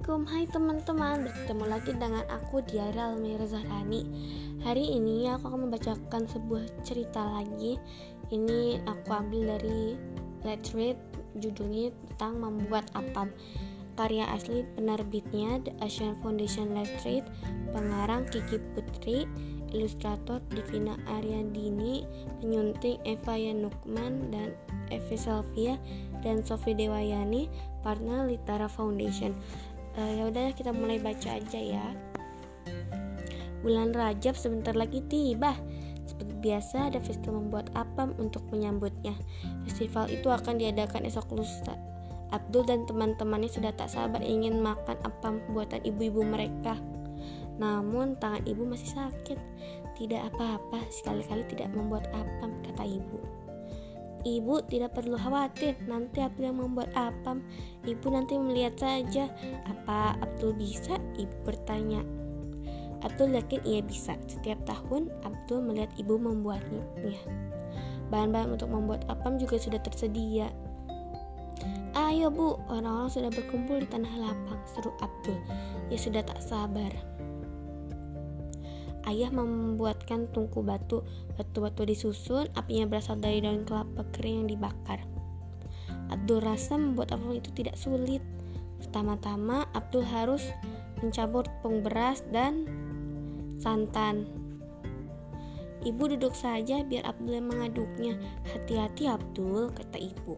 Assalamualaikum, hai teman-teman Bertemu lagi dengan aku Diara Almira Zahrani. Hari ini aku akan membacakan sebuah cerita lagi. Ini aku ambil dari Let's Read Judulnya tentang membuat apam. Karya asli penerbitnya The Asian Foundation Let's Read Pengarang Kiki Putri Ilustrator Divina Aryandini Penyunting Eva Yanukman dan Evi Salvia dan Sofi Dewayani partner Litara Foundation uh, ya udah kita mulai baca aja ya. Bulan Rajab sebentar lagi tiba. Seperti biasa ada festival membuat apam untuk menyambutnya. Festival itu akan diadakan esok lusa. Abdul dan teman-temannya sudah tak sabar ingin makan apam buatan ibu-ibu mereka. Namun tangan ibu masih sakit. Tidak apa-apa, sekali-kali tidak membuat apam, kata ibu. Ibu tidak perlu khawatir, nanti Abdul yang membuat apam. Ibu nanti melihat saja. Apa Abdul bisa? Ibu bertanya. Abdul yakin ia bisa. Setiap tahun Abdul melihat ibu membuatnya. Bahan-bahan untuk membuat apam juga sudah tersedia. Ayo bu, orang-orang sudah berkumpul di tanah lapang, seru Abdul. Ia sudah tak sabar. Ayah membuatkan tungku batu. Batu-batu disusun, apinya berasal dari daun kelapa kering yang dibakar. Abdul rasa membuat apa pun itu tidak sulit. Pertama-tama, Abdul harus mencampur tepung beras dan santan. Ibu duduk saja biar Abdul mengaduknya. Hati-hati Abdul, kata ibu.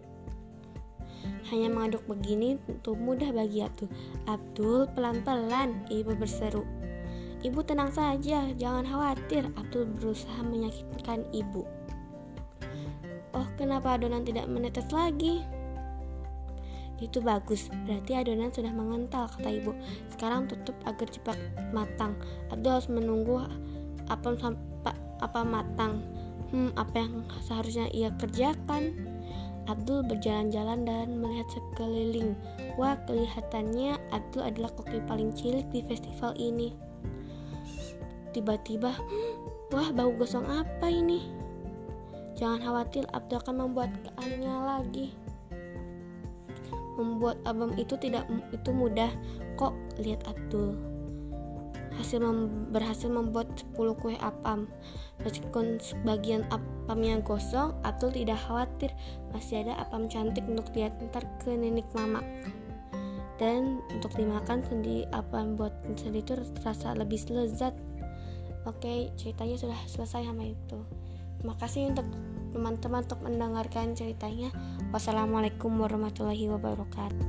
Hanya mengaduk begini tentu mudah bagi Abdul. Abdul, pelan-pelan, ibu berseru. Ibu tenang saja, jangan khawatir. Abdul berusaha meyakinkan ibu. Oh, kenapa adonan tidak menetes lagi? Itu bagus, berarti adonan sudah mengental, kata ibu. Sekarang tutup agar cepat matang. Abdul harus menunggu apa sampai apa matang. Hmm, apa yang seharusnya ia kerjakan? Abdul berjalan-jalan dan melihat sekeliling. Wah, kelihatannya Abdul adalah koki paling cilik di festival ini. Tiba-tiba, wah bau gosong apa ini? Jangan khawatir, Abdul akan membuat keannya lagi. Membuat album itu tidak itu mudah kok, lihat Abdul. Hasil mem berhasil membuat 10 kue apam. Meskipun sebagian apamnya gosong, Abdul tidak khawatir. Masih ada apam cantik untuk diantar ke nenek mama dan untuk dimakan sendiri apa buat sendiri itu terasa lebih lezat Oke, ceritanya sudah selesai sama itu. Terima kasih untuk teman-teman untuk mendengarkan ceritanya. Wassalamualaikum warahmatullahi wabarakatuh.